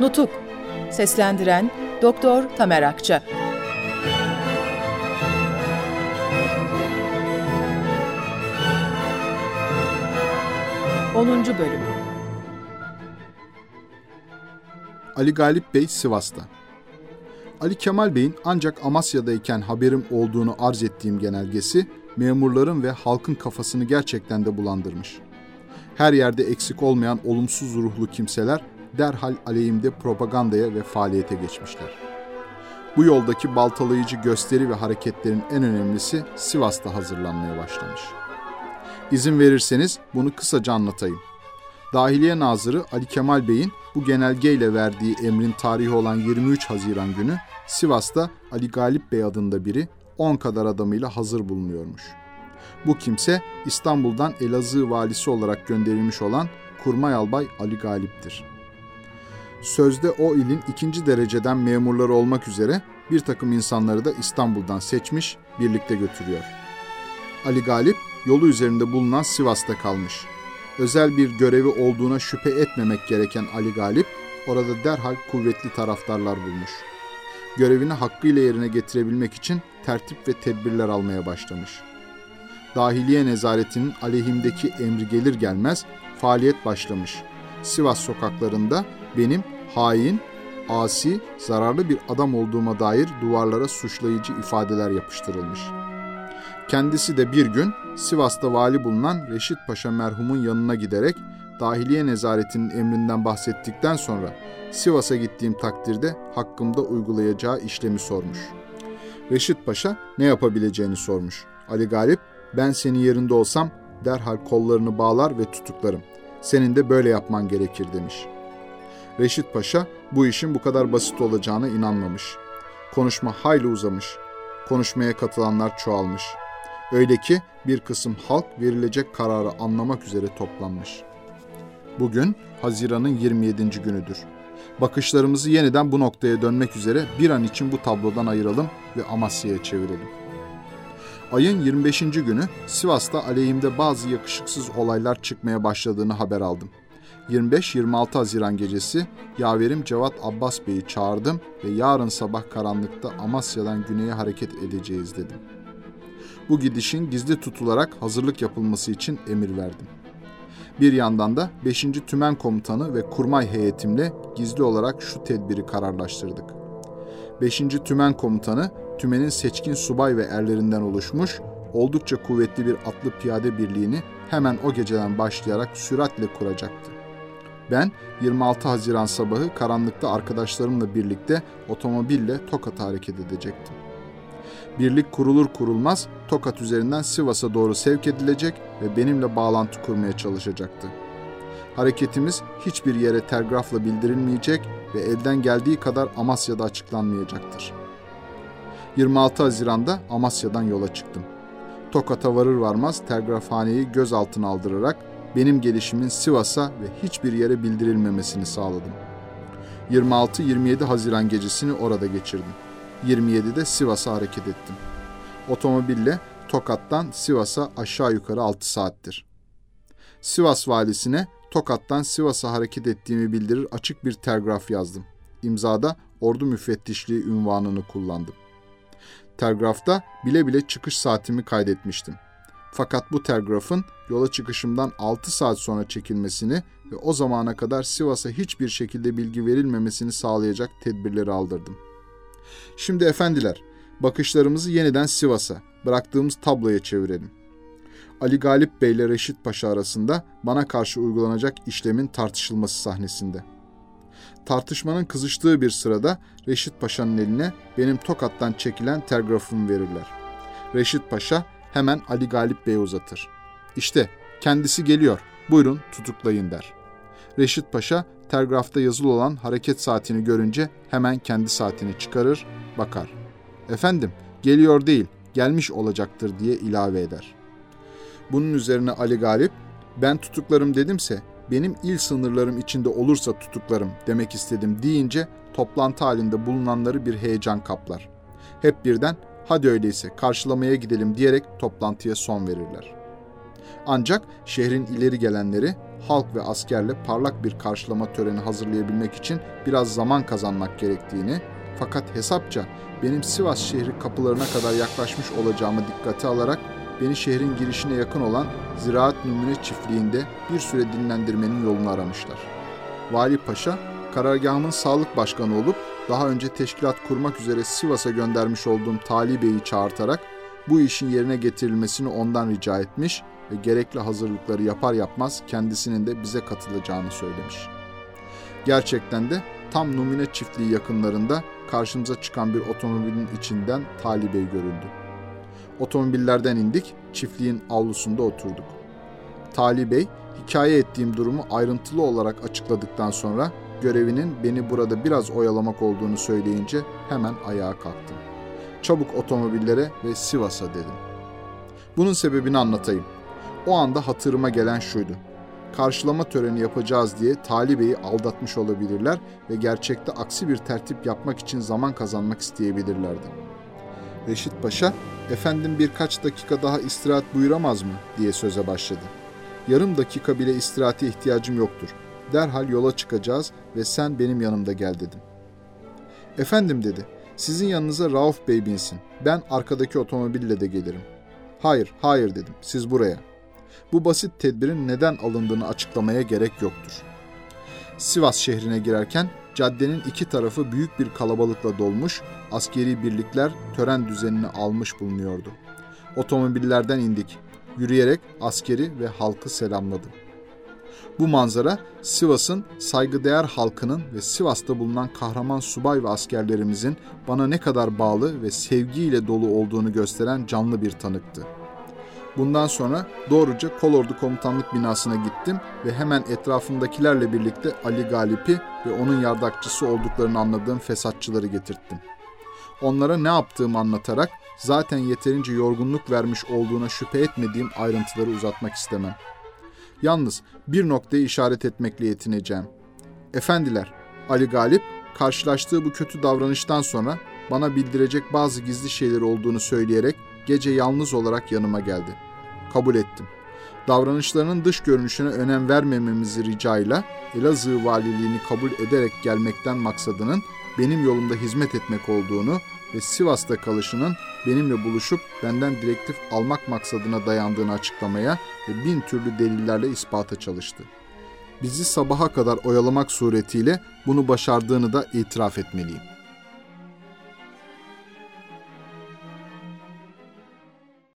Nutuk Seslendiren Doktor Tamer Akça 10. Bölüm Ali Galip Bey Sivas'ta Ali Kemal Bey'in ancak Amasya'dayken haberim olduğunu arz ettiğim genelgesi memurların ve halkın kafasını gerçekten de bulandırmış. Her yerde eksik olmayan olumsuz ruhlu kimseler derhal aleyhimde propagandaya ve faaliyete geçmişler. Bu yoldaki baltalayıcı gösteri ve hareketlerin en önemlisi Sivas'ta hazırlanmaya başlamış. İzin verirseniz bunu kısaca anlatayım. Dahiliye Nazırı Ali Kemal Bey'in bu genelgeyle verdiği emrin tarihi olan 23 Haziran günü Sivas'ta Ali Galip Bey adında biri 10 kadar adamıyla hazır bulunuyormuş. Bu kimse İstanbul'dan Elazığ valisi olarak gönderilmiş olan Kurmay Albay Ali Galip'tir. Sözde o ilin ikinci dereceden memurları olmak üzere bir takım insanları da İstanbul'dan seçmiş, birlikte götürüyor. Ali Galip yolu üzerinde bulunan Sivas'ta kalmış. Özel bir görevi olduğuna şüphe etmemek gereken Ali Galip orada derhal kuvvetli taraftarlar bulmuş. Görevini hakkıyla yerine getirebilmek için tertip ve tedbirler almaya başlamış. Dahiliye nezaretinin aleyhimdeki emri gelir gelmez faaliyet başlamış. Sivas sokaklarında benim hain, asi, zararlı bir adam olduğuma dair duvarlara suçlayıcı ifadeler yapıştırılmış. Kendisi de bir gün Sivas'ta vali bulunan Reşit Paşa merhumun yanına giderek dahiliye nezaretinin emrinden bahsettikten sonra Sivas'a gittiğim takdirde hakkımda uygulayacağı işlemi sormuş. Reşit Paşa ne yapabileceğini sormuş. Ali Galip, ben senin yerinde olsam derhal kollarını bağlar ve tutuklarım. Senin de böyle yapman gerekir demiş. Reşit Paşa bu işin bu kadar basit olacağına inanmamış. Konuşma hayli uzamış. Konuşmaya katılanlar çoğalmış. Öyle ki bir kısım halk verilecek kararı anlamak üzere toplanmış. Bugün Haziran'ın 27. günüdür. Bakışlarımızı yeniden bu noktaya dönmek üzere bir an için bu tablodan ayıralım ve Amasya'ya çevirelim. Ayın 25. günü Sivas'ta aleyhimde bazı yakışıksız olaylar çıkmaya başladığını haber aldım. 25-26 Haziran gecesi yaverim Cevat Abbas Bey'i çağırdım ve yarın sabah karanlıkta Amasya'dan güneye hareket edeceğiz dedim. Bu gidişin gizli tutularak hazırlık yapılması için emir verdim. Bir yandan da 5. Tümen Komutanı ve kurmay heyetimle gizli olarak şu tedbiri kararlaştırdık. 5. Tümen Komutanı, tümenin seçkin subay ve erlerinden oluşmuş, oldukça kuvvetli bir atlı piyade birliğini hemen o geceden başlayarak süratle kuracaktı. Ben 26 Haziran sabahı karanlıkta arkadaşlarımla birlikte otomobille Tokat'a hareket edecektim. Birlik kurulur kurulmaz Tokat üzerinden Sivas'a doğru sevk edilecek ve benimle bağlantı kurmaya çalışacaktı. Hareketimiz hiçbir yere telgrafla bildirilmeyecek ve elden geldiği kadar Amasya'da açıklanmayacaktır. 26 Haziran'da Amasya'dan yola çıktım. Tokat'a varır varmaz telgrafhaneyi gözaltına aldırarak benim gelişimin Sivas'a ve hiçbir yere bildirilmemesini sağladım. 26-27 Haziran gecesini orada geçirdim. 27'de Sivas'a hareket ettim. Otomobille Tokat'tan Sivas'a aşağı yukarı 6 saattir. Sivas valisine Tokat'tan Sivas'a hareket ettiğimi bildirir açık bir telgraf yazdım. İmzada ordu müfettişliği ünvanını kullandım. Telgrafta bile bile çıkış saatimi kaydetmiştim. Fakat bu telgrafın yola çıkışımdan 6 saat sonra çekilmesini ve o zamana kadar Sivas'a hiçbir şekilde bilgi verilmemesini sağlayacak tedbirleri aldırdım. Şimdi efendiler, bakışlarımızı yeniden Sivas'a, bıraktığımız tabloya çevirelim. Ali Galip Bey ile Reşit Paşa arasında bana karşı uygulanacak işlemin tartışılması sahnesinde. Tartışmanın kızıştığı bir sırada Reşit Paşa'nın eline benim Tokat'tan çekilen telgrafımı verirler. Reşit Paşa hemen Ali Galip Bey'e uzatır. İşte kendisi geliyor, buyurun tutuklayın der. Reşit Paşa telgrafta yazılı olan hareket saatini görünce hemen kendi saatini çıkarır, bakar. Efendim, geliyor değil, gelmiş olacaktır diye ilave eder. Bunun üzerine Ali Galip, ben tutuklarım dedimse benim il sınırlarım içinde olursa tutuklarım demek istedim deyince toplantı halinde bulunanları bir heyecan kaplar. Hep birden hadi öyleyse karşılamaya gidelim diyerek toplantıya son verirler. Ancak şehrin ileri gelenleri halk ve askerle parlak bir karşılama töreni hazırlayabilmek için biraz zaman kazanmak gerektiğini, fakat hesapça benim Sivas şehri kapılarına kadar yaklaşmış olacağımı dikkate alarak beni şehrin girişine yakın olan Ziraat Numune çiftliğinde bir süre dinlendirmenin yolunu aramışlar. Vali Paşa, karargahımın sağlık başkanı olup daha önce teşkilat kurmak üzere Sivas'a göndermiş olduğum Tali Bey'i çağırtarak bu işin yerine getirilmesini ondan rica etmiş ve gerekli hazırlıkları yapar yapmaz kendisinin de bize katılacağını söylemiş. Gerçekten de tam Numune çiftliği yakınlarında karşımıza çıkan bir otomobilin içinden Tali Bey görüldü. Otomobillerden indik, çiftliğin avlusunda oturduk. Tali Bey, hikaye ettiğim durumu ayrıntılı olarak açıkladıktan sonra görevinin beni burada biraz oyalamak olduğunu söyleyince hemen ayağa kalktım. Çabuk otomobillere ve Sivas'a dedim. Bunun sebebini anlatayım. O anda hatırıma gelen şuydu. Karşılama töreni yapacağız diye Tali Bey'i aldatmış olabilirler ve gerçekte aksi bir tertip yapmak için zaman kazanmak isteyebilirlerdi. Reşit Paşa, efendim birkaç dakika daha istirahat buyuramaz mı diye söze başladı. Yarım dakika bile istirahate ihtiyacım yoktur. Derhal yola çıkacağız ve sen benim yanımda gel dedim. Efendim dedi, sizin yanınıza Rauf Bey binsin. Ben arkadaki otomobille de gelirim. Hayır, hayır dedim. Siz buraya. Bu basit tedbirin neden alındığını açıklamaya gerek yoktur. Sivas şehrine girerken caddenin iki tarafı büyük bir kalabalıkla dolmuş, askeri birlikler tören düzenini almış bulunuyordu. Otomobillerden indik. Yürüyerek askeri ve halkı selamladım. Bu manzara Sivas'ın saygıdeğer halkının ve Sivas'ta bulunan kahraman subay ve askerlerimizin bana ne kadar bağlı ve sevgiyle dolu olduğunu gösteren canlı bir tanıktı. Bundan sonra doğruca Kolordu Komutanlık binasına gittim ve hemen etrafımdakilerle birlikte Ali Galip'i ve onun yardakçısı olduklarını anladığım fesatçıları getirttim. Onlara ne yaptığımı anlatarak zaten yeterince yorgunluk vermiş olduğuna şüphe etmediğim ayrıntıları uzatmak istemem. Yalnız bir noktayı işaret etmekle yetineceğim. Efendiler, Ali Galip karşılaştığı bu kötü davranıştan sonra bana bildirecek bazı gizli şeyler olduğunu söyleyerek gece yalnız olarak yanıma geldi.'' kabul ettim. Davranışlarının dış görünüşüne önem vermememizi ricayla Elazığ valiliğini kabul ederek gelmekten maksadının benim yolumda hizmet etmek olduğunu ve Sivas'ta kalışının benimle buluşup benden direktif almak maksadına dayandığını açıklamaya ve bin türlü delillerle ispata çalıştı. Bizi sabaha kadar oyalamak suretiyle bunu başardığını da itiraf etmeliyim.''